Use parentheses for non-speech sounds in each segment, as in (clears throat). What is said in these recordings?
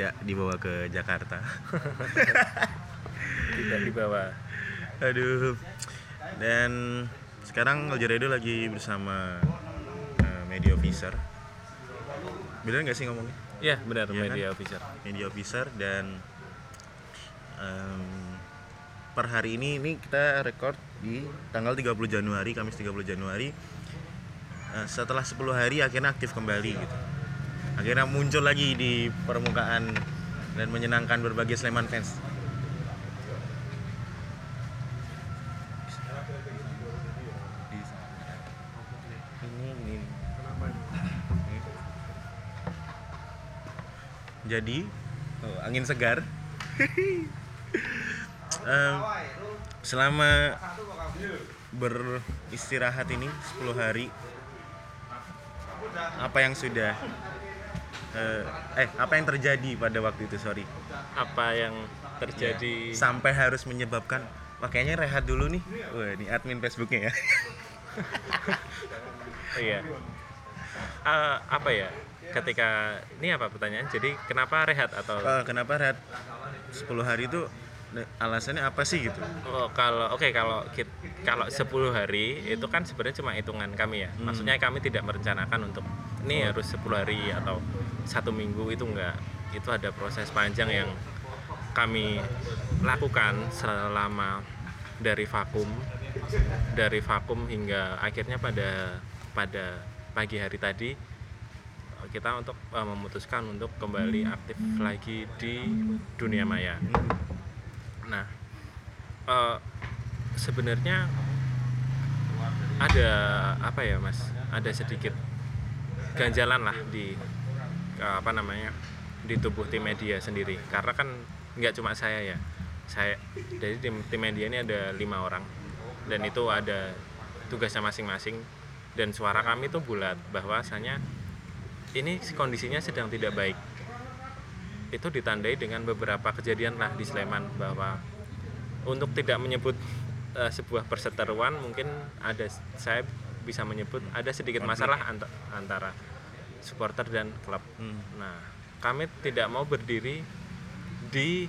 tidak dibawa ke Jakarta. (laughs) tidak dibawa Aduh. Dan sekarang Aljaredo lagi bersama eh, media officer. Bener nggak sih ngomongnya? ya benar kan? media officer Media officer dan em, per hari ini ini kita record di tanggal 30 Januari, Kamis 30 Januari. Eh, setelah 10 hari akhirnya aktif kembali gitu. Akhirnya muncul lagi di permukaan dan menyenangkan berbagai Sleman fans. Jadi oh, angin segar. (laughs) Em, selama beristirahat ini 10 hari apa yang sudah eh, eh apa yang terjadi pada waktu itu sorry? Apa yang terjadi? Sampai harus menyebabkan makanya rehat dulu nih. Wah ini admin Facebooknya ya. (laughs) Iya. Eh, apa ya? Ketika ini apa pertanyaan? Jadi kenapa rehat atau Eh, kenapa rehat? 10 hari itu alasannya apa sih gitu? Oh, kalau oke kalau kit- kalau 10 hari itu kan sebenarnya cuma hitungan kami ya. Hmm. Maksudnya kami tidak merencanakan untuk ini harus 10 hari atau satu minggu itu enggak. Itu ada proses panjang yang kami lakukan selama dari vakum dari vakum hingga akhirnya pada pada pagi hari tadi kita untuk eh, memutuskan untuk kembali aktif lagi di dunia maya. Nah, eh, sebenarnya ada apa ya, Mas? Ada sedikit ganjalan lah di apa namanya di tubuh tim media sendiri. Karena kan nggak cuma saya ya. Saya dari tim, tim media ini ada lima orang dan itu ada tugasnya masing-masing dan suara kami itu bulat bahwasanya ini kondisinya sedang tidak baik itu ditandai dengan beberapa kejadian lah di Sleman bahwa untuk tidak menyebut eh, sebuah perseteruan mungkin ada saya bisa menyebut ada sedikit masalah anta- antara supporter dan klub. Hmm. Nah, kami tidak mau berdiri di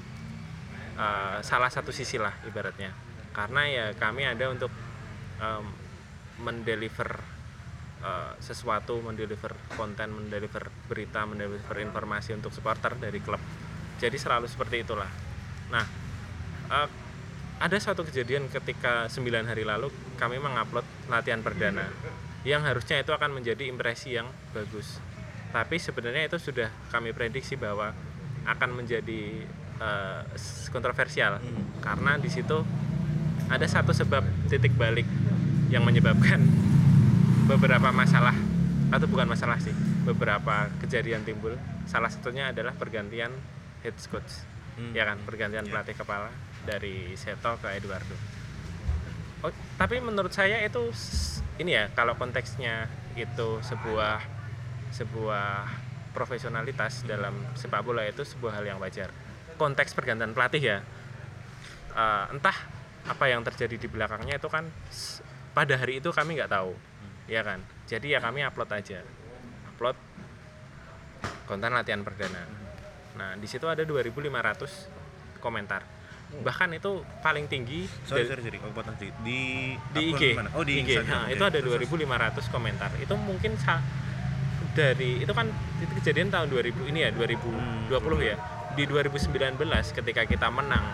eh, salah satu sisi lah ibaratnya, karena ya kami ada untuk em, mendeliver eh, sesuatu, mendeliver konten, mendeliver berita, mendeliver informasi untuk supporter dari klub. Jadi selalu seperti itulah. Nah, eh, ada suatu kejadian ketika 9 hari lalu kami mengupload latihan perdana yang harusnya itu akan menjadi impresi yang bagus. Tapi sebenarnya itu sudah kami prediksi bahwa akan menjadi eh, kontroversial karena di situ ada satu sebab titik balik yang menyebabkan (laughs) beberapa masalah atau bukan masalah sih beberapa kejadian timbul salah satunya adalah pergantian head coach Hmm. ya kan pergantian Ya. pelatih kepala dari Seto ke Eduardo oh, tapi menurut saya itu ini ya kalau konteksnya itu sebuah sebuah profesionalitas dalam sepak bola itu sebuah hal yang wajar. Konteks pergantian pelatih ya. Eh, entah apa yang terjadi di belakangnya itu kan pada hari itu kami nggak tahu ya kan? Jadi ya kami upload aja. Upload konten latihan perdana. Nah di situ ada 2.500 komentar bahkan itu paling tinggi sorry dari- sorry sorry oh, potong di di IG. mana? oh di IG. Instagram Nah, itu ada terus, terus. 2.500 komentar. Itu mungkin dari itu kan itu kejadian tahun 2000 ini ya 2020 ya. Di 2019 ketika kita menang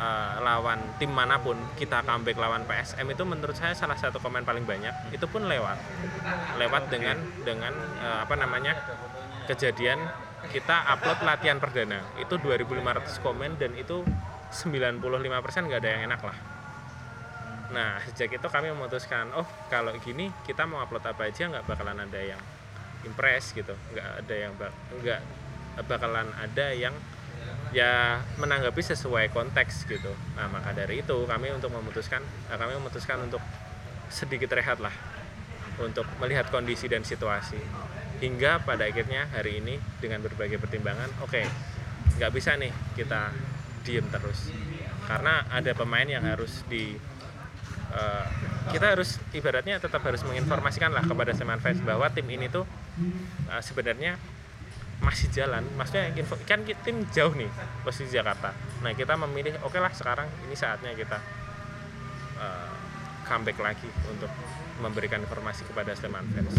eh, lawan tim mana pun, kita comeback lawan PSM itu menurut saya salah satu komen paling banyak. Itu pun lewat. Lewat dengan dengan eh, apa namanya? kejadian kita upload latihan perdana. Itu 2.500 komen dan itu 95% nggak ada yang enak lah. Nah, sejak itu kami memutuskan, oh kalau gini kita mau upload apa aja nggak bakalan ada yang impress gitu, nggak ada yang bak- nggak bakalan ada yang ya menanggapi sesuai konteks gitu. Nah, maka dari itu kami untuk memutuskan, eh, kami memutuskan untuk sedikit rehat lah untuk melihat kondisi dan situasi hingga pada akhirnya hari ini dengan berbagai pertimbangan, oke nggak bisa nih kita diem terus. Karena ada pemain yang harus di eh, kita harus ibaratnya tetap harus menginformasikan lah kepada Seman fans bahwa tim ini tuh eh, sebenarnya masih jalan. Maksudnya info, kan tim jauh nih posisi Jakarta. Nah kita memilih oke lah sekarang ini saatnya kita eh, comeback lagi untuk memberikan informasi kepada Sleman fans.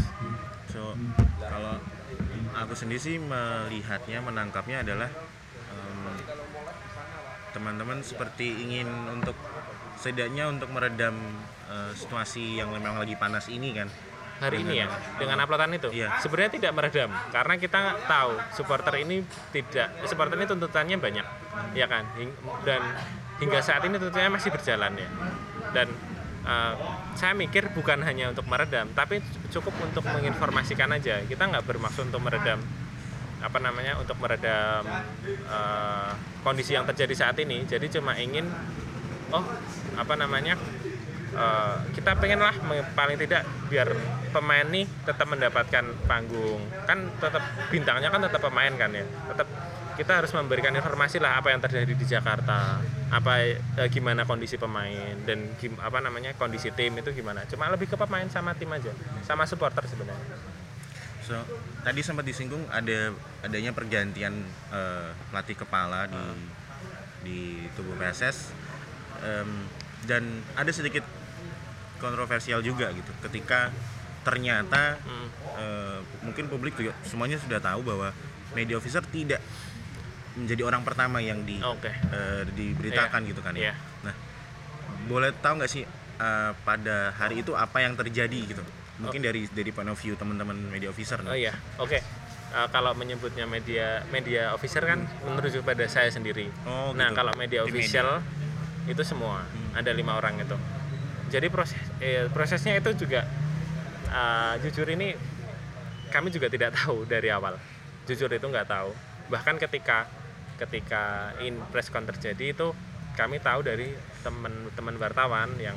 So kalau aku sendiri sih melihatnya menangkapnya adalah teman-teman seperti ingin untuk setidaknya untuk meredam eh, situasi yang memang lagi panas ini kan. hari ini ya dengan uploadan itu? Iya. sebenarnya tidak meredam karena kita tahu supporter ini tidak supporter ini tuntutannya banyak ya kan? Hing- dan hingga saat ini tuntutannya masih berjalan ya. Dan eh, saya mikir bukan hanya untuk meredam tapi cukup untuk menginformasikan aja. Kita nggak bermaksud untuk meredam apa namanya untuk meredam eh, kondisi yang terjadi saat ini. Jadi cuma ingin oh apa namanya eh, kita pengen lah me- paling tidak biar pemain nih tetap mendapatkan panggung. Kan tetap bintangnya kan tetap pemain kan ya. Tetap kita harus memberikan informasi lah apa yang terjadi di Jakarta. Apa eh, gimana kondisi pemain dan gim- apa namanya kondisi tim itu gimana. Cuma lebih ke pemain sama tim aja sama supporter sebenarnya So tadi sempat disinggung ada adanya pergantian eh, pelatih kepala di di tubuh PSS Em, dan ada sedikit kontroversial juga gitu ketika ternyata Hmm. eh, mungkin publik juga semuanya sudah tahu bahwa media officer tidak menjadi orang pertama yang di oke eh, diberitakan gitu kan ya. Nah, boleh tahu nggak sih eh, pada hari itu apa yang terjadi gitu? Mungkin dari dari point of view teman-teman media officer Oh nih. iya, oke. Eh, kalau menyebutnya media media officer kan merujuk pada saya sendiri. Oh, nah, gitu. kalau media official itu semua Hmm. ada lima orang itu. Jadi proses eh, prosesnya itu juga eh, jujur ini kami juga tidak tahu dari awal. Jujur itu nggak tahu. Bahkan ketika ketika in press con terjadi itu kami tahu dari teman-teman wartawan yang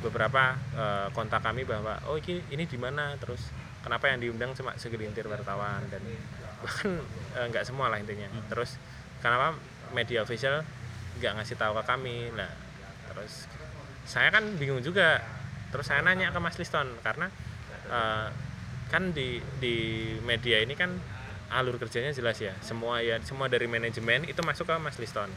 beberapa eh, kontak kami bahwa oh ini ini di mana? Terus kenapa yang diundang cuma segelintir wartawan? Dan bahkan eh, nggak semua lah intinya. Hmm. terus kenapa media official nggak ngasih tahu ke kami? Nah terus saya kan bingung juga. Terus saya nanya ke Mas Liston karena eh, kan di di media ini kan alur kerjanya jelas ya. Semua ya semua dari manajemen itu masuk ke Mas Liston.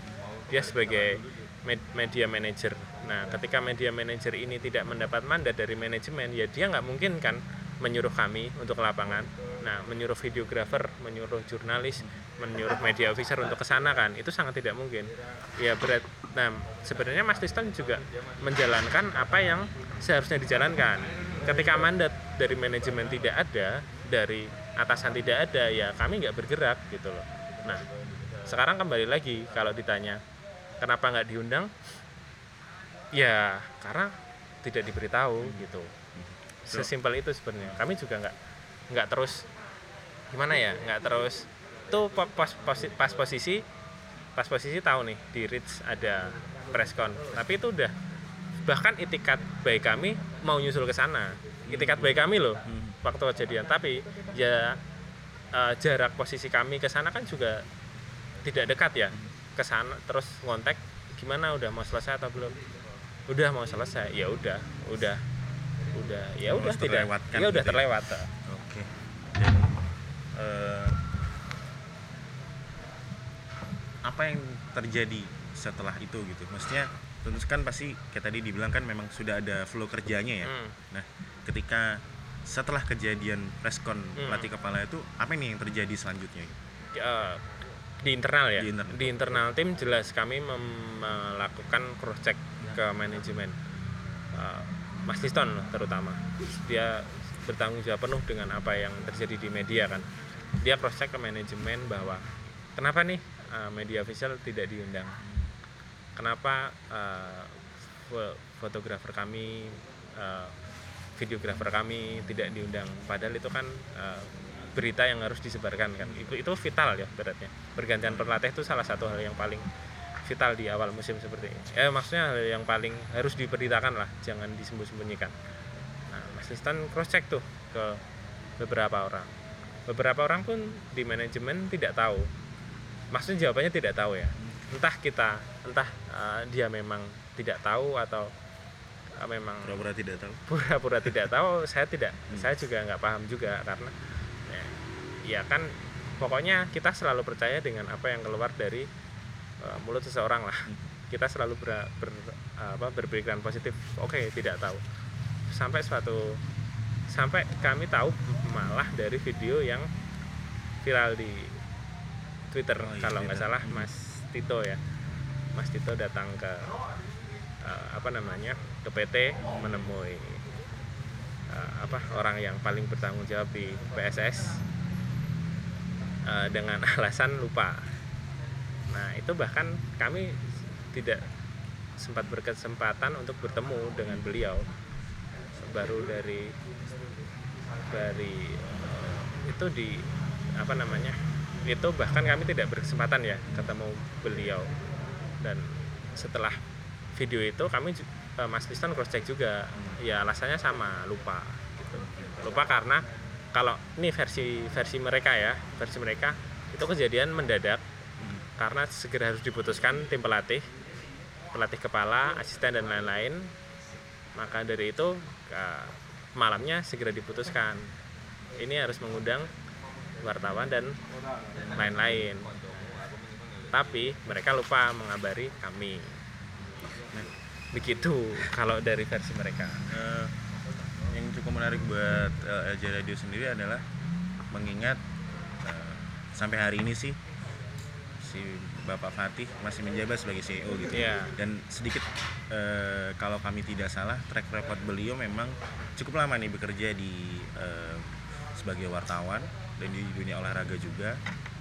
Dia sebagai med- media manager nah ketika media manager ini tidak mendapat mandat dari manajemen ya dia nggak mungkin kan menyuruh kami untuk lapangan. Nah menyuruh videografer menyuruh jurnalis menyuruh media officer untuk ke sana kan itu sangat tidak mungkin. Ya berat. Nah sebenarnya Mas Liston juga menjalankan apa yang seharusnya dijalankan. Ketika mandat dari manajemen tidak ada dari atasan tidak ada ya kami nggak bergerak gitu loh. Nah sekarang kembali lagi kalau ditanya kenapa nggak diundang ya karena tidak diberitahu gitu. Sesimpel itu sebenarnya. Kami juga nggak nggak terus gimana ya nggak terus. Tuh pas, posi- pas posisi pas posisi tahu nih di Ritz ada preskon tapi itu udah bahkan itikat baik kami mau nyusul ke sana. Itikat baik kami loh Hmm. waktu kejadian. Tapi ya eh, jarak posisi kami ke sana kan juga tidak dekat ya. Ke sana terus ngontek gimana udah mau selesai atau belum udah mau selesai ya udah udah udah ya udah tidak ya udah ya? terlewat Oke. Dan eh, apa yang terjadi setelah itu gitu? Maksudnya tentu kan pasti kayak tadi dibilang kan memang sudah ada flow kerjanya ya. Hmm. Nah, ketika setelah kejadian preskon Hmm. pelatih kepala itu apa nih yang terjadi selanjutnya? Ya, di internal ya Di internal. di internal tim jelas kami melakukan cross check ke manajemen. Uh, Mas Liston terutama. Dia bertanggung jawab penuh dengan apa yang terjadi di media kan. Dia cross check ke manajemen bahwa kenapa nih uh, media official tidak diundang? Kenapa uh, fo- fotografer kami uh, videografer kami tidak diundang? Padahal itu kan uh, berita yang harus disebarkan kan. Itu itu vital ya beratnya pergantian pelatih itu salah satu hal yang paling vital di awal musim seperti ini. Eh maksudnya yang paling harus diberitakan lah jangan disembunyi-sembunyikan. Nah Mas Liston cross check tuh ke beberapa orang. Beberapa orang pun di manajemen tidak tahu. Maksudnya jawabannya tidak tahu ya. Entah kita entah uh, dia memang tidak tahu atau uh, memang Pura-pura tidak tahu. (laughs) pura-pura tidak tahu saya tidak. Hmm. saya juga nggak paham juga karena ya, ya kan pokoknya kita selalu percaya dengan apa yang keluar dari uh, mulut seseorang lah. Kita selalu ber, ber, apa, berpikiran positif. Oke tidak tahu. Sampai suatu sampai kami tahu malah dari video yang viral di Twitter Oh, iya, kalau nggak salah Mas Tito ya. Mas Tito datang ke uh, apa namanya ke PT menemui uh, apa orang yang paling bertanggung jawab di PSS uh, dengan (laughs) alasan lupa. Nah itu bahkan kami tidak sempat berkesempatan untuk bertemu dengan beliau. Baru dari dari uh, itu di apa namanya itu bahkan kami tidak berkesempatan ya ketemu beliau. Dan setelah video itu kami eh, Mas Liston cross check juga. Ya alasannya sama lupa gitu. Lupa karena kalau ini versi versi mereka ya versi mereka itu kejadian mendadak karena segera harus diputuskan tim pelatih pelatih kepala asisten dan lain-lain. Maka dari itu eh, malamnya segera diputuskan. Ini harus mengundang wartawan dan lain-lain. Tapi mereka lupa mengabari kami. Begitu kalau dari versi mereka. Eh, yang cukup menarik buat eh, LJ Radio sendiri adalah mengingat eh, sampai hari ini sih si Bapak Fatih masih menjabat sebagai CEO gitu Iya. dan sedikit eh, kalau kami tidak salah track record beliau memang cukup lama nih bekerja di eh, sebagai wartawan dan di dunia olahraga juga.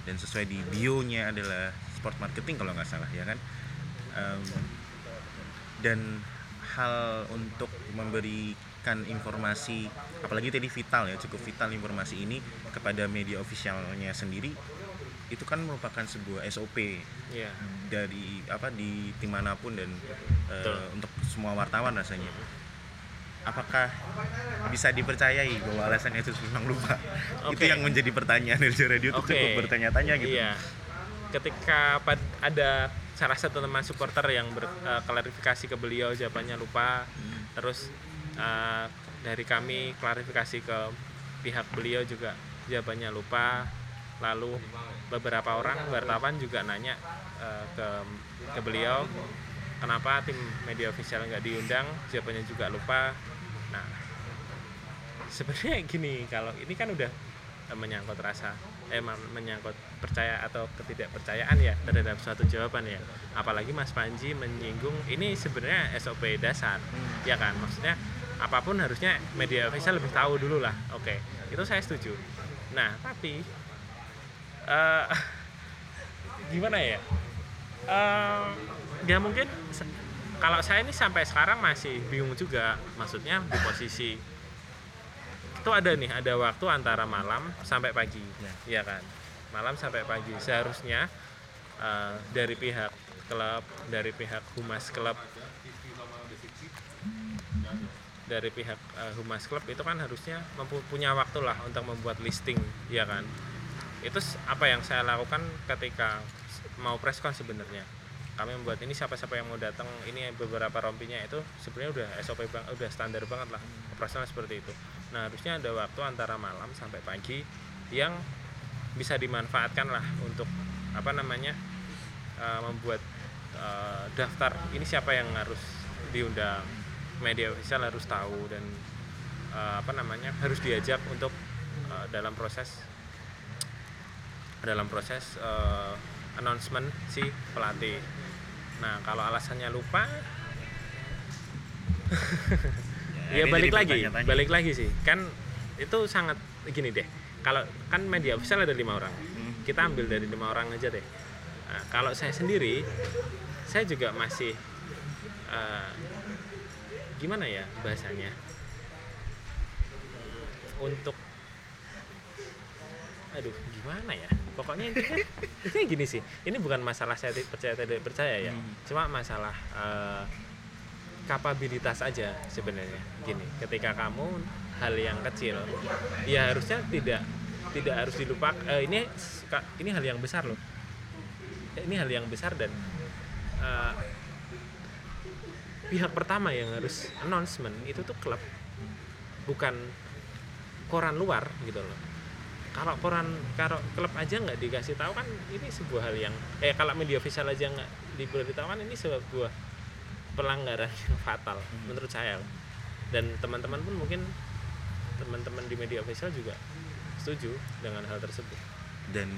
Dan sesuai di bio-nya adalah sport marketing kalau nggak salah ya kan? Em, dan hal untuk memberikan informasi apalagi tadi vital ya cukup vital informasi ini kepada media ofisialnya sendiri itu kan merupakan sebuah SOP ya dari apa di tim mana pun dan eh, Betul. untuk semua wartawan rasanya apakah bisa dipercayai bahwa alasannya itu memang lupa (laughs) itu Oke. yang menjadi pertanyaan dari radio itu Oke. cukup bertanya-tanya gitu Iya. Ketika ada salah satu teman supporter yang berklarifikasi ke beliau jawabannya lupa, terus eh, dari kami klarifikasi ke pihak beliau juga jawabannya lupa. Lalu beberapa orang wartawan juga nanya eh, ke ke beliau kenapa tim media official nggak diundang, jawabannya juga lupa. Nah, sebenarnya (laughs) gini kalau ini kan udah eh, menyangkut rasa eh men- menyangkut percaya atau ketidakpercayaan ya terhadap suatu jawaban ya. Apalagi Mas Panji menyinggung ini sebenarnya SOP dasar ya kan? Maksudnya apa pun harusnya media official lebih tahu dulu lah. Oke itu saya setuju. Nah tapi eh (laughs) gimana ya? Eh, ya mungkin kalau saya ini sampai sekarang masih bingung juga maksudnya di posisi itu ada nih ada waktu antara malam sampai pagi. Ya. ya kan? Malam sampai pagi. Seharusnya eh, dari pihak klub dari pihak humas klub dari pihak eh, humas klub itu kan harusnya mempu- punya waktu lah untuk membuat listing ya kan itu apa yang saya lakukan ketika mau preskon sebenarnya. Kami membuat ini siapa-siapa yang mau datang ini beberapa rompinya itu sebenarnya udah SOP bang udah standar banget lah operasional seperti itu. Nah harusnya ada waktu antara malam sampai pagi yang bisa dimanfaatkan lah untuk apa namanya eh, membuat eh, daftar ini siapa yang harus diundang. Media official harus tahu dan eh, apa namanya harus diajak untuk eh, dalam proses dalam proses eh, announcement si pelatih. Nah kalau alasannya lupa, (laughs) ya ini balik lagi, balik lagi sih. Kan itu sangat gini deh. Kalau kan media official ada lima orang, Hmm. kita ambil dari lima orang aja deh. Nah, kalau saya sendiri, saya juga masih eh, gimana ya bahasanya untuk aduh gimana ya pokoknya intinya, intinya gini sih. Ini bukan masalah saya percaya tidak percaya ya. Hmm. cuma masalah eh, kapabilitas aja sebenarnya. Gini ketika kamu hal yang kecil ya harusnya tidak tidak harus dilupakan eh, ini ini hal yang besar loh. Ini hal yang besar dan eh, pihak pertama yang harus announcement itu tuh klub. Bukan koran luar gitu loh kalau koran kalau klub aja nggak dikasih tahu kan ini sebuah hal yang eh kalau media visual aja nggak diberitahu kan ini sebuah pelanggaran yang fatal menurut saya. Dan teman-teman pun mungkin teman-teman di media visual juga setuju dengan hal tersebut. Dan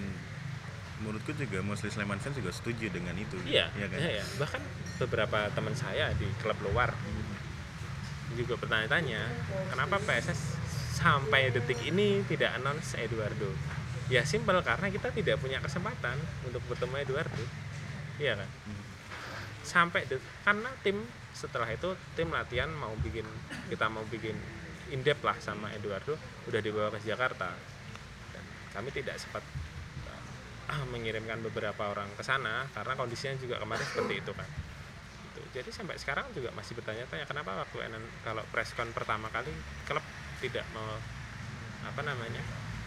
menurutku juga Muslim Sleman fans juga setuju dengan itu. Iya Iya kan? iya, iya. bahkan beberapa teman saya di klub luar juga bertanya-tanya kenapa PSS sampai detik ini tidak announce Eduardo. Ya simpel karena kita tidak punya kesempatan untuk bertemu Eduardo. Iya kan? Sampai det- karena tim setelah itu tim latihan mau bikin kita mau bikin indep lah sama Eduardo udah dibawa ke Jakarta. Dan kami tidak sempat ah, (clears throat) mengirimkan beberapa orang ke sana karena kondisinya juga kemarin seperti itu kan. Gitu. jadi sampai sekarang juga masih bertanya-tanya kenapa waktu NN kalau preskon pertama kali klub tidak mau apa namanya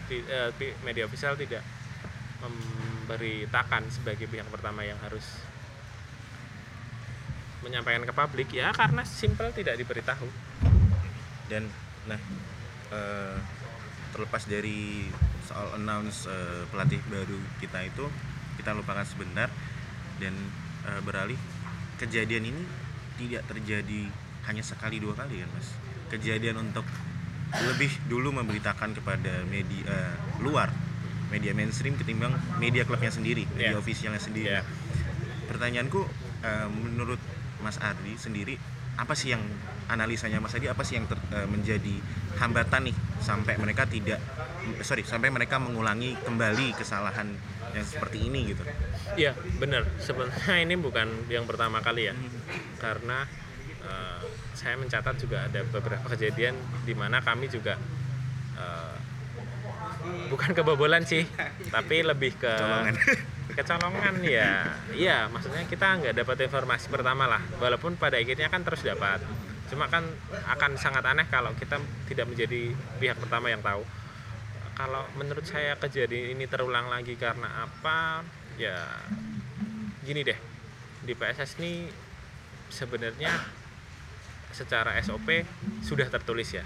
di, eh, di- media official tidak memberitakan sebagai pihak pertama yang harus menyampaikan ke publik. Ya karena simpel tidak diberitahu. Dan nah eh, terlepas dari soal announce eh, pelatih baru kita itu kita lupakan sebentar dan eh, beralih. Kejadian ini tidak terjadi hanya sekali dua kali kan mas? Kejadian untuk lebih dulu memberitakan kepada media eh, luar media mainstream ketimbang media klubnya sendiri media Yeah. ofisialnya sendiri. Ya pertanyaanku eh, menurut Mas Ardi sendiri apa sih yang analisanya? Mas Ardi apa sih yang ter- eh, menjadi hambatan nih sampai mereka tidak sorry sampai mereka mengulangi kembali kesalahan yang seperti ini gitu? Iya benar. Sebenarnya ini bukan yang pertama kali ya. Karena eh, saya mencatat juga ada beberapa kejadian di mana kami juga eh, bukan kebobolan sih tapi lebih ke Colongan. kecolongan (laughs) ya iya maksudnya kita nggak dapat informasi pertama lah. Walaupun pada akhirnya kan terus dapat. Cuma kan akan sangat aneh kalau kita tidak menjadi pihak pertama yang tahu. Kalau menurut saya kejadian ini terulang lagi karena apa? Ya gini deh. Di PSS ini sebenarnya secara SOP sudah tertulis ya.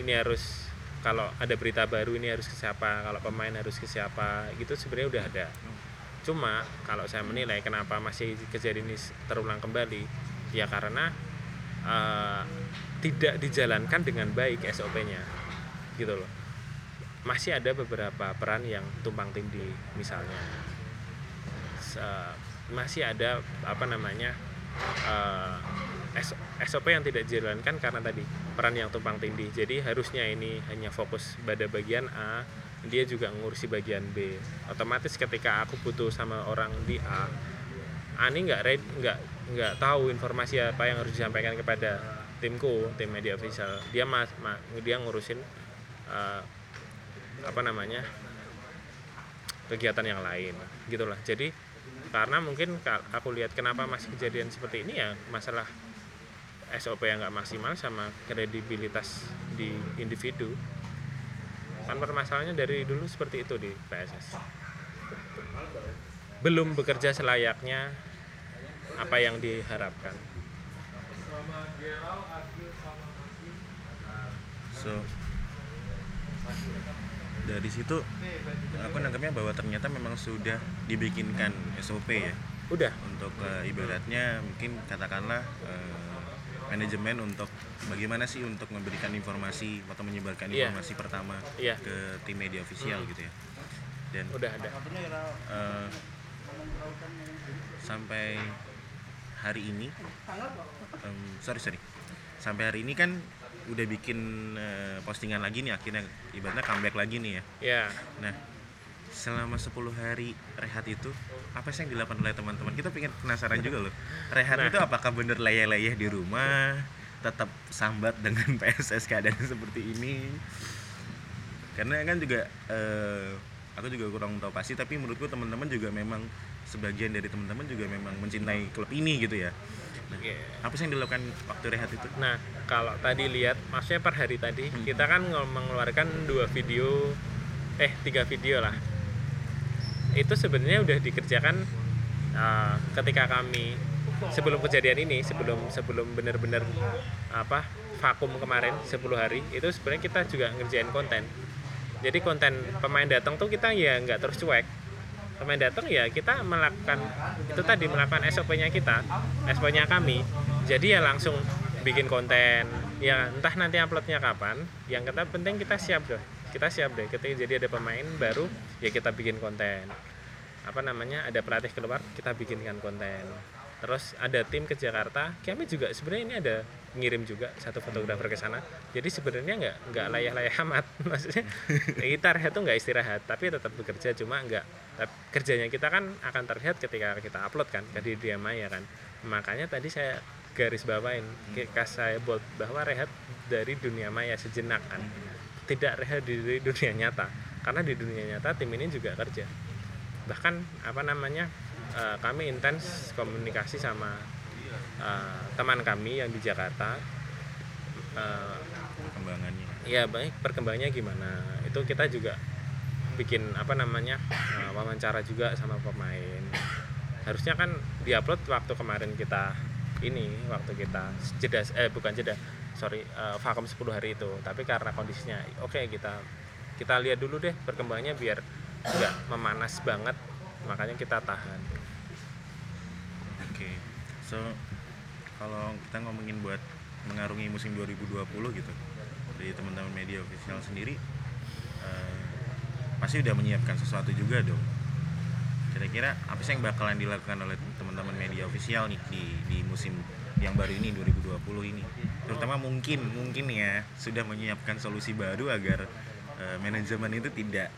Ini harus kalau ada berita baru ini harus ke siapa kalau pemain harus ke siapa gitu sebenarnya udah ada. Cuma kalau saya menilai kenapa masih kejadian ini terulang kembali ya karena eh, tidak dijalankan dengan baik SOP-nya gitu loh. Masih ada beberapa peran yang tumpang tindih misalnya. Masih ada apa namanya S- SOP yang tidak dijalankan karena tadi peran yang tumpang tindih. Jadi harusnya ini hanya fokus pada bagian A dia juga ngurusi bagian B. Otomatis ketika aku butuh sama orang di A Ani nggak nggak nggak tahu informasi apa yang harus disampaikan kepada timku tim media official. Dia mas ma- dia ngurusin eh, apa namanya kegiatan yang lain gitulah jadi karena mungkin aku lihat kenapa masih kejadian seperti ini ya masalah SOP yang nggak maksimal sama kredibilitas di individu kan permasalahannya dari dulu seperti itu di PSS belum bekerja selayaknya apa yang diharapkan. So dari situ aku nangkapnya bahwa ternyata memang sudah dibikinkan SOP ya. Udah. Untuk eh, ibaratnya mungkin katakanlah eh, manajemen untuk bagaimana sih untuk memberikan informasi atau menyebarkan Iya. informasi pertama Iya. ke tim media official gitu ya. Dan udah ada. eh, sampai hari ini em, sorry sorry. Sampai hari ini kan udah bikin eh, postingan lagi nih akhirnya ibaratnya comeback lagi nih ya. Ya Nah, selama 10 hari rehat itu apa sih yang dilakukan oleh teman-teman? Kita pengen penasaran juga loh. Rehat Nah. itu apakah bener leyeh-leyeh di rumah, tetap sambat dengan (laughs) PSS keadaan seperti ini? Karena kan juga eh, aku juga kurang tahu pasti tapi menurutku teman-teman juga memang sebagian dari teman-teman juga memang mencintai klub ini gitu ya. Nah, Iya. apa sih yang dilakukan waktu rehat itu? Nah, kalau tadi lihat, maksudnya per hari tadi kita kan nge- mengeluarkan dua video, eh tiga video lah. Itu sebenarnya udah dikerjakan uh, ketika kami sebelum kejadian ini, sebelum sebelum benar-benar apa vakum kemarin 10 hari, itu sebenarnya kita juga ngerjain konten. Jadi konten pemain datang tuh kita ya nggak terus cuek. Pemain datang ya kita melakukan itu tadi melakukan SOP-nya kita SOP-nya kami. Jadi ya langsung bikin konten ya entah nanti uploadnya kapan yang kita penting kita siap deh kita siap deh ketika jadi ada pemain baru ya kita bikin konten. Apa namanya ada pelatih keluar kita bikinkan konten. Terus ada tim ke Jakarta kami juga sebenarnya ini ada ngirim juga satu fotografer ke sana. Jadi sebenarnya nggak nggak layah-layah amat. (laughs) Maksudnya kita rehat tuh nggak istirahat tapi tetap bekerja cuma nggak kerjanya kita kan akan terlihat ketika kita upload kan ke dunia maya kan. Makanya tadi saya garis bawain saya buat bahwa rehat dari dunia maya sejenak kan tidak rehat di dunia nyata. Karena di dunia nyata tim ini juga kerja. Bahkan apa namanya uh, kami intens komunikasi sama uh, teman kami yang di Jakarta. Uh, perkembangannya. ya baik perkembangannya gimana. Itu kita juga bikin apa namanya uh, wawancara juga sama pemain. Harusnya kan diupload waktu kemarin kita ini waktu kita jeda eh bukan jeda sorry uh, vakum 10 hari itu. Tapi karena kondisinya oke okay, kita kita lihat dulu deh perkembangannya biar nggak memanas banget. Makanya kita tahan. Oke. Okay. so kalau kita ngomongin buat mengarungi musim 2020 gitu dari teman-teman media official sendiri uh, pasti udah menyiapkan sesuatu juga dong. Kira-kira apa sih yang bakalan dilakukan oleh teman-teman media official nih di, di musim yang baru ini 2020 ini. Terutama mungkin mungkin ya sudah menyiapkan solusi baru agar uh, manajemen itu tidak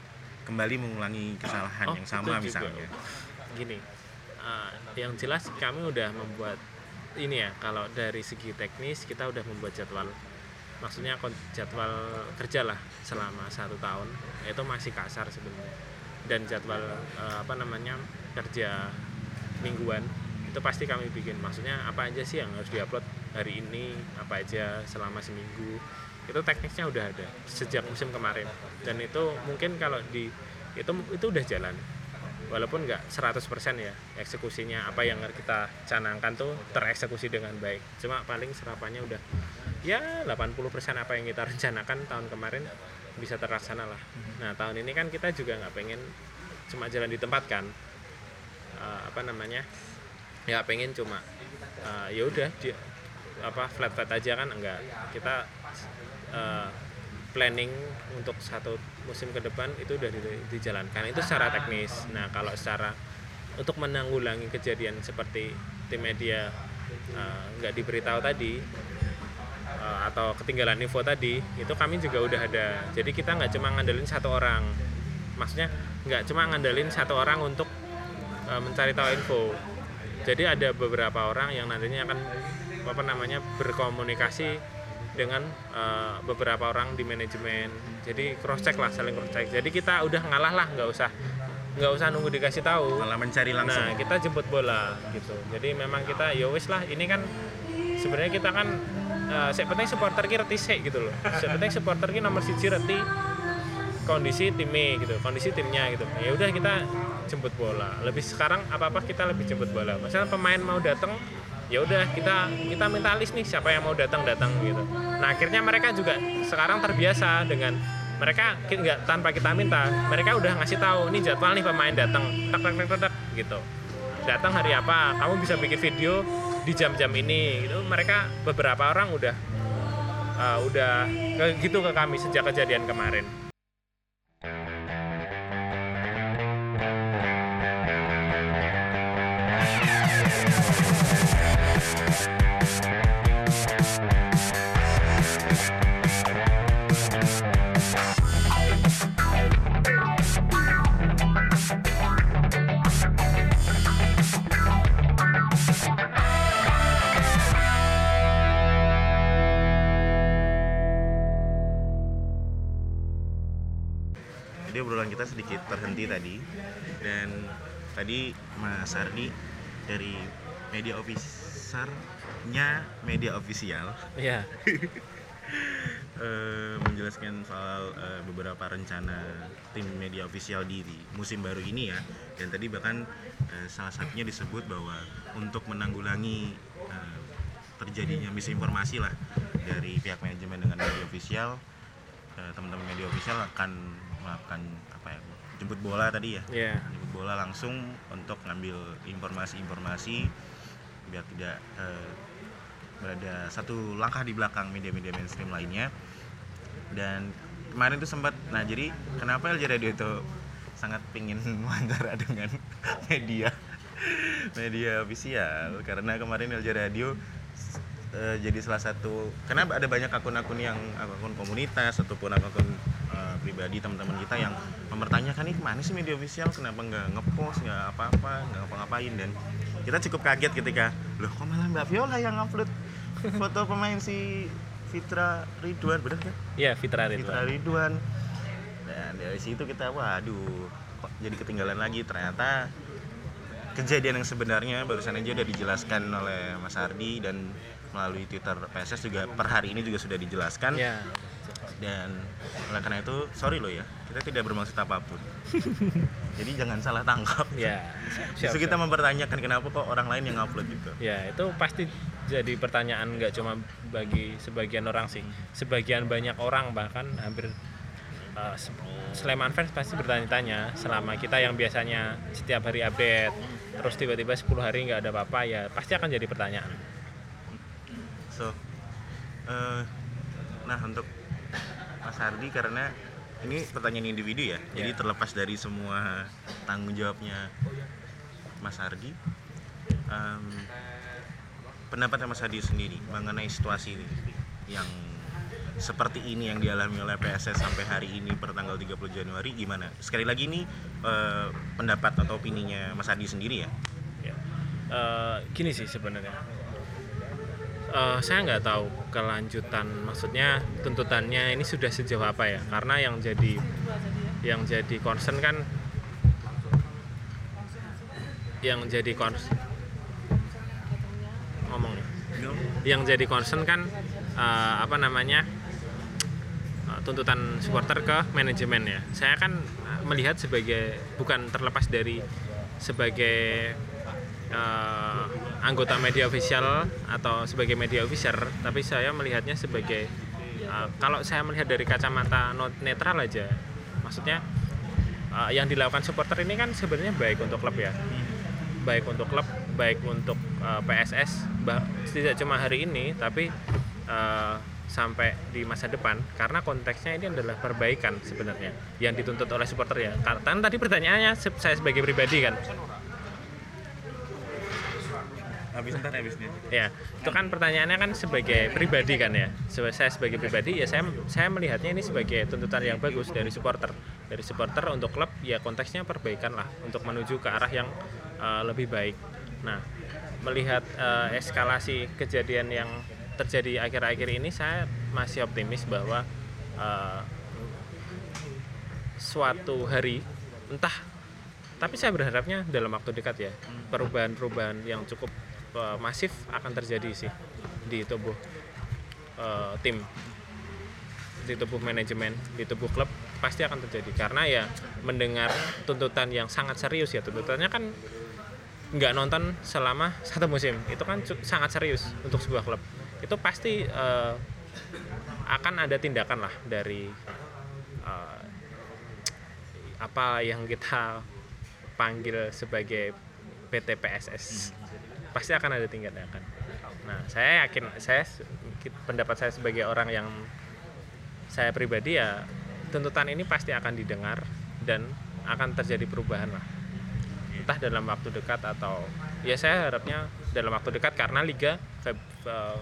kembali mengulangi kesalahan oh, yang sama misalnya. Gini, uh, yang jelas kami udah membuat ini ya kalau dari segi teknis kita udah membuat jadwal. Maksudnya jadwal kerja lah selama satu tahun itu masih kasar sebenarnya. Dan jadwal uh, apa namanya kerja mingguan itu pasti kami bikin. Maksudnya apa aja sih yang harus diupload hari ini apa aja selama seminggu. Itu teknisnya udah ada sejak musim kemarin. Dan itu mungkin kalau di itu itu udah jalan. Walaupun nggak 100% ya eksekusinya apa yang kita canangkan tuh tereksekusi dengan baik. Cuma paling serapannya udah ya 80% apa yang kita (laughs) rencanakan tahun kemarin bisa terlaksana lah. Nah tahun ini kan kita juga nggak pengen cuma jalan di tempat kan. Uh, apa namanya ya pengen cuma uh, ya udah apa flat flat aja kan enggak. Kita uh, planning untuk satu musim ke depan itu udah di, dijalankan. Itu secara teknis. Nah kalau secara untuk menanggulangi kejadian seperti tim media uh, nggak uh, diberitahu tadi uh, atau ketinggalan info tadi itu kami juga udah ada. Jadi kita nggak cuma ngandelin satu orang. Maksudnya nggak cuma ngandelin satu orang untuk uh, mencari tahu info jadi ada beberapa orang yang nantinya akan apa namanya berkomunikasi dengan uh, beberapa orang di manajemen. Jadi cross check lah saling cross check jadi kita udah ngalah lah nggak usah nggak usah nunggu dikasih tahu. Malah mencari langsung. Nah kita jemput bola gitu. Jadi memang kita ya wis lah ini kan sebenarnya kita kan uh, penting supporter kita reti gitu loh. Penting supporter kita nomor siji reti kondisi timnya gitu. Kondisi timnya gitu. Ya udah kita jemput bola. Lebih sekarang apa apa kita lebih jemput bola. Misalnya pemain mau datang ya udah kita kita minta list nih siapa yang mau datang datang gitu. Nah akhirnya mereka juga sekarang terbiasa dengan mereka nggak tanpa kita minta mereka udah ngasih tahu ini jadwal nih pemain datang tak tak tak tak gitu. Datang hari apa? Kamu bisa bikin video di jam-jam ini. Gitu mereka beberapa orang udah uh, udah ke, gitu ke kami sejak kejadian kemarin tadi. Dan tadi Mas Ardi dari media officernya media official. Ya uh, (laughs) menjelaskan soal uh, beberapa rencana tim media official di, di musim baru ini ya. Dan tadi bahkan uh, salah satunya disebut bahwa untuk menanggulangi uh, terjadinya misinformasi lah dari pihak manajemen dengan media official teman-teman media official akan melakukan apa ya jemput bola tadi ya? Ya jemput bola langsung untuk ngambil informasi-informasi biar tidak eh, berada satu langkah di belakang media-media mainstream lainnya. Dan kemarin tuh sempat nah jadi kenapa LJ Radio itu sangat pingin (laughs) wawancara dengan media media ofisial? Karena kemarin LJ Radio eh, jadi salah satu karena ada banyak akun-akun yang akun komunitas ataupun akun eh, pribadi teman-teman kita yang mempertanyakan nih mana sih media ofisial? Kenapa nggak ngepost nggak apa-apa nggak ngapa-ngapain? Dan kita cukup kaget ketika loh kok malah Mbak Viola yang upload foto pemain si Fitra Ridwan? Bener kan? ya Fitra Fitra Ridwan. Ridwan dan dari situ kita waduh kok jadi ketinggalan lagi? Ternyata kejadian yang sebenarnya barusan aja udah dijelaskan oleh Mas Ardi dan melalui Twitter PSS juga per hari ini juga sudah dijelaskan. Ya dan oleh karena itu sorry loh ya kita tidak bermaksud apa pun. (laughs) Jadi jangan salah tangkap. Ya siap, Justru kita mempertanyakan kenapa kok orang lain yang upload gitu. Ya itu pasti jadi pertanyaan nggak cuma bagi sebagian orang sih, sebagian banyak orang bahkan hampir uh, Sleman fans pasti bertanya-tanya selama kita yang biasanya setiap hari update terus tiba-tiba 10 hari nggak ada apa-apa ya pasti akan jadi pertanyaan. So, eh, nah untuk Mas Hardi karena ini pertanyaan individu ya, jadi Ya. terlepas dari semua tanggung jawabnya Mas Hardi, em, pendapatnya Mas Hardi sendiri mengenai situasi ini yang seperti ini yang dialami oleh PSS sampai hari ini per tanggal 30 Januari gimana? Sekali lagi ini eh, pendapat atau opininya Mas Hardi sendiri ya. Ya. Eh, gini sih sebenarnya. Eh, saya nggak tahu kelanjutan, maksudnya tuntutannya ini sudah sejauh apa ya? Karena yang jadi yang jadi concern kan yang jadi concern ngomong nih. yang jadi concern kan eh, apa namanya eh, tuntutan supporter ke manajemen ya saya kan melihat sebagai bukan terlepas dari sebagai eh, anggota media official atau sebagai media officer tapi saya melihatnya sebagai eh, kalau saya melihat dari kacamata netral aja maksudnya eh, yang dilakukan supporter ini kan sebenarnya baik untuk klub ya. Baik untuk klub baik untuk uh, PSS bah, tidak cuma hari ini tapi uh, sampai di masa depan karena konteksnya ini adalah perbaikan sebenarnya yang dituntut oleh supporter ya. Kan tadi pertanyaannya saya sebagai pribadi kan Habis ntar habis nih. ya itu kan pertanyaannya kan sebagai pribadi kan ya. Saya sebagai pribadi ya saya saya melihatnya ini sebagai tuntutan yang bagus dari supporter. Dari supporter untuk klub ya konteksnya perbaikan lah untuk menuju ke arah yang uh, lebih baik. Nah melihat uh, eskalasi kejadian yang terjadi akhir-akhir ini saya masih optimis bahwa uh, suatu hari entah tapi saya berharapnya dalam waktu dekat ya perubahan-perubahan yang cukup eh, masif akan terjadi sih di tubuh eh, tim. Di tubuh manajemen di tubuh klub pasti akan terjadi. Karena ya mendengar tuntutan yang sangat serius ya. Tuntutannya kan nggak nonton selama satu musim. Itu kan sangat serius untuk sebuah klub. Itu pasti eh, akan ada tindakan lah dari eh, apa yang kita panggil sebagai PT PSS pasti akan ada tindakan. Nah, saya yakin saya pendapat saya sebagai orang yang saya pribadi ya tuntutan ini pasti akan didengar dan akan terjadi perubahan lah. Entah dalam waktu dekat atau ya saya harapnya dalam waktu dekat karena liga Feb- eh,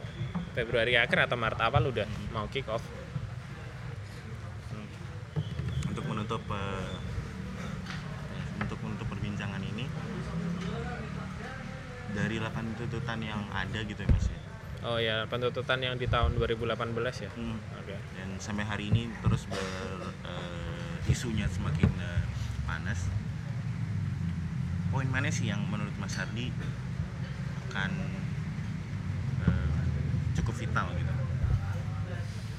Februari akhir atau Maret awal udah mau kick off. untuk menutup eh, untuk untuk perbincangan ini dari 8 tuntutan yang ada gitu ya mas ya Oh ya, penuntutan yang di tahun 2018 ya. Hmm. Oke. dan sampai hari ini terus ber, eh, isunya semakin eh, panas poin mana sih yang menurut Mas Hardi akan eh, cukup vital gitu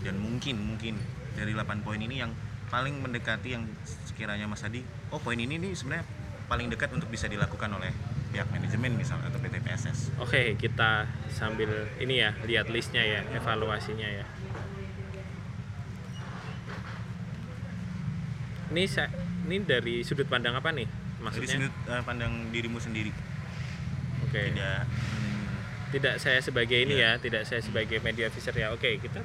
dan mungkin mungkin dari 8 poin ini yang paling mendekati yang sekiranya Mas Hardi oh poin ini nih sebenarnya paling dekat untuk bisa dilakukan oleh pihak manajemen misalnya atau PT PSS Oke, kita sambil ini ya, lihat listnya ya, evaluasinya ya. ini saya ini dari sudut pandang apa nih Dari maksudnya? sudut eh, pandang dirimu sendiri. oke. Tidak hmm, tidak saya sebagai ini Iya. ya tidak saya sebagai media officer ya. Oke kita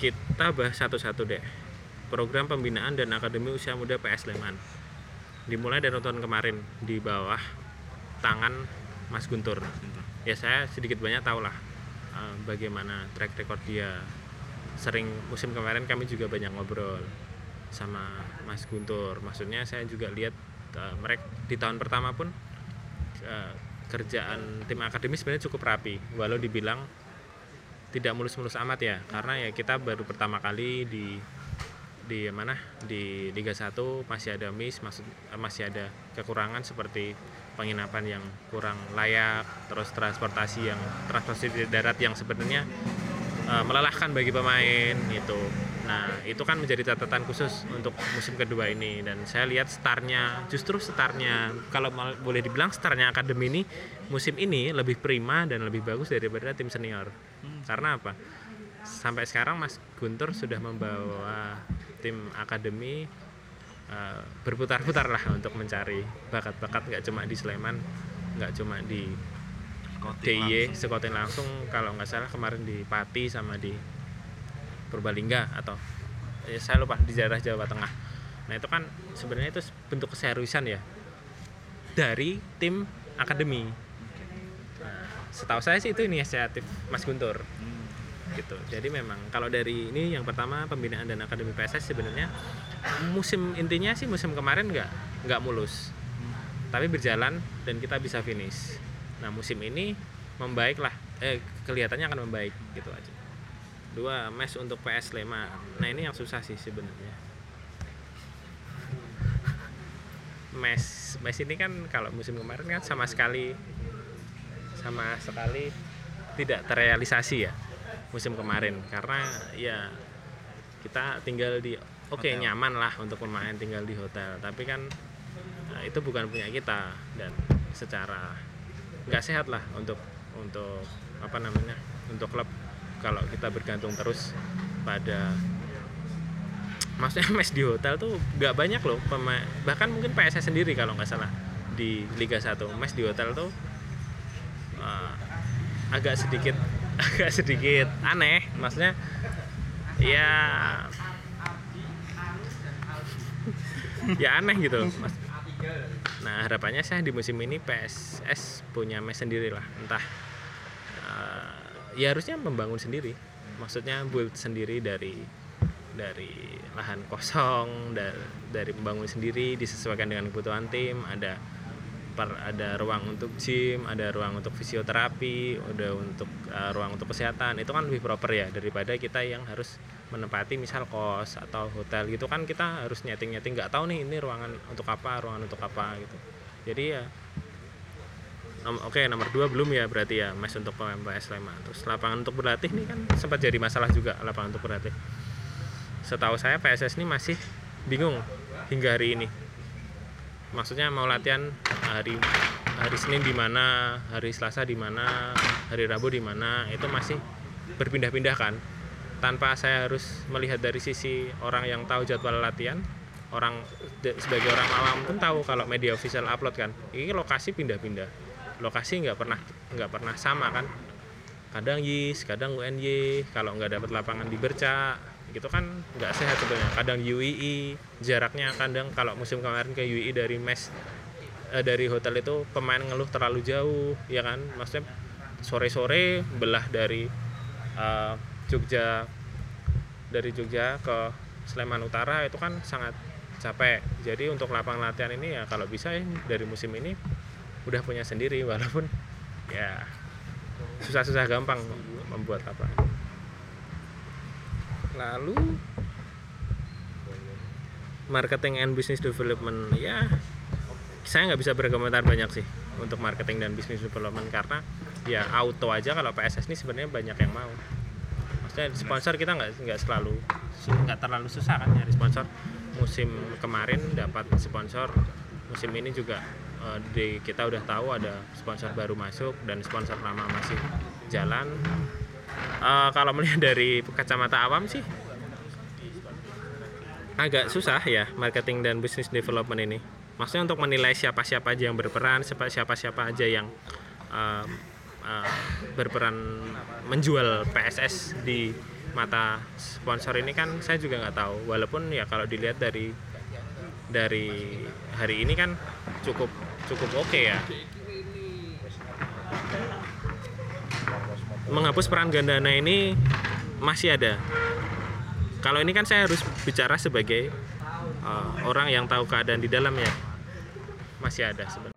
kita bahas satu-satu deh. Program pembinaan dan akademi usia muda PS Sleman. Dimulai dari tahun kemarin di bawah tangan Mas Guntur. Ya saya sedikit banyak tahu lah eh, bagaimana track record dia. Sering musim kemarin kami juga banyak ngobrol sama Mas Guntur. Maksudnya saya juga lihat mereka di tahun pertama pun eh, kerjaan tim akademi sebenarnya cukup rapi. Walau dibilang tidak mulus-mulus amat ya karena ya kita baru pertama kali di di mana? Di Liga 1 masih ada miss masih ada kekurangan seperti penginapan yang kurang layak terus transportasi yang transportasi di darat yang sebenarnya eh, melelahkan bagi pemain itu nah itu kan menjadi catatan khusus untuk musim kedua ini. Dan saya lihat startnya justru startnya kalau boleh dibilang startnya akademi ini musim ini lebih prima dan lebih bagus daripada tim senior. Karena apa? Sampai sekarang Mas Guntur sudah membawa tim akademi eh, berputar-putar lah untuk mencari bakat-bakat nggak cuma di Sleman nggak cuma di DIY scouting langsung kalau nggak salah kemarin di Pati sama di Purbalingga atau ya saya lupa di daerah Jawa Tengah. Nah itu kan sebenarnya itu bentuk keseriusan ya dari tim akademi. Nah, setahu saya sih itu inisiatif Mas Guntur gitu. Jadi memang kalau dari ini yang pertama pembinaan dan akademi PSS sebenarnya musim intinya sih musim kemarin nggak nggak mulus. Tapi berjalan dan kita bisa finish. Nah musim ini membaik lah. Eh kelihatannya akan membaik gitu aja. Dua match untuk PS Sleman nah ini yang susah sih sebenarnya. Match match ini kan kalau musim kemarin kan sama sekali sama sekali tidak terrealisasi ya musim kemarin. Karena ya kita tinggal di oke Hotel. nyaman lah untuk pemain tinggal di hotel. Tapi kan nah, itu bukan punya kita. Dan secara nggak sehat lah untuk untuk apa namanya untuk klub. Kalau kita bergantung terus pada maksudnya (laughs) match di hotel tuh nggak banyak loh pemain bahkan mungkin PSS sendiri kalau nggak salah di Liga 1 match di hotel tuh uh, agak sedikit agak sedikit aneh maksudnya ya ya aneh gitu. Mas nah harapannya saya di musim ini PSS punya match sendiri lah entah uh, ya harusnya membangun sendiri. Maksudnya build sendiri dari dari lahan kosong da- dari membangun sendiri disesuaikan dengan kebutuhan tim ada ada ruang untuk gym ada ruang untuk fisioterapi ada untuk uh, ruang untuk kesehatan. Itu kan lebih proper ya daripada kita yang harus menempati misal kos atau hotel gitu kan kita harus nyeting nyeting nggak tahu nih ini ruangan untuk apa ruangan untuk apa gitu. Jadi ya Oke nomor dua belum ya berarti ya mes untuk pemain PS Sleman terus lapangan untuk berlatih nih kan sempat jadi masalah juga lapangan untuk berlatih. Setahu saya PSS ini masih bingung hingga hari ini maksudnya mau latihan hari hari Senin di mana hari Selasa di mana hari Rabu di mana itu masih berpindah-pindah kan. Tanpa saya harus melihat dari sisi orang yang tahu jadwal latihan orang sebagai orang awam pun tahu kalau media official upload kan. Ini lokasi pindah-pindah. Lokasi nggak pernah nggak pernah sama kan. Kadang YIS kadang UNY kalau nggak dapat lapangan di Berca gitu kan nggak sehat sebenarnya. Kadang UII jaraknya kadang kalau musim kemarin ke UII dari mes eh, dari hotel itu pemain ngeluh terlalu jauh ya kan? Maksudnya sore-sore belah dari eh, Jogja dari Jogja ke Sleman Utara itu kan sangat capek. Jadi untuk lapangan latihan ini ya kalau bisa ya dari musim ini udah punya sendiri walaupun ya susah-susah gampang membuat lapangan lalu marketing and business development ya saya nggak bisa berkomentar banyak sih untuk marketing dan business development karena ya auto aja kalau PSS ini sebenarnya banyak yang mau. Maksudnya sponsor kita nggak nggak selalu nggak terlalu susah kan nyari sponsor. Musim kemarin dapat sponsor musim ini juga eh, di kita udah tahu ada sponsor baru masuk dan sponsor lama masih jalan Eh, kalau melihat dari kacamata awam sih agak susah ya marketing dan business development ini. Maksudnya untuk menilai siapa-siapa aja yang berperan, siapa- siapa-siapa aja yang um, uh, berperan menjual PSS di mata sponsor ini kan saya juga nggak tahu. Walaupun ya kalau dilihat dari dari hari ini kan cukup cukup oke ya. Menghapus peran gandana ini masih ada. Kalau ini kan saya harus bicara sebagai uh, orang yang tahu keadaan di dalamnya. Masih ada sebenarnya.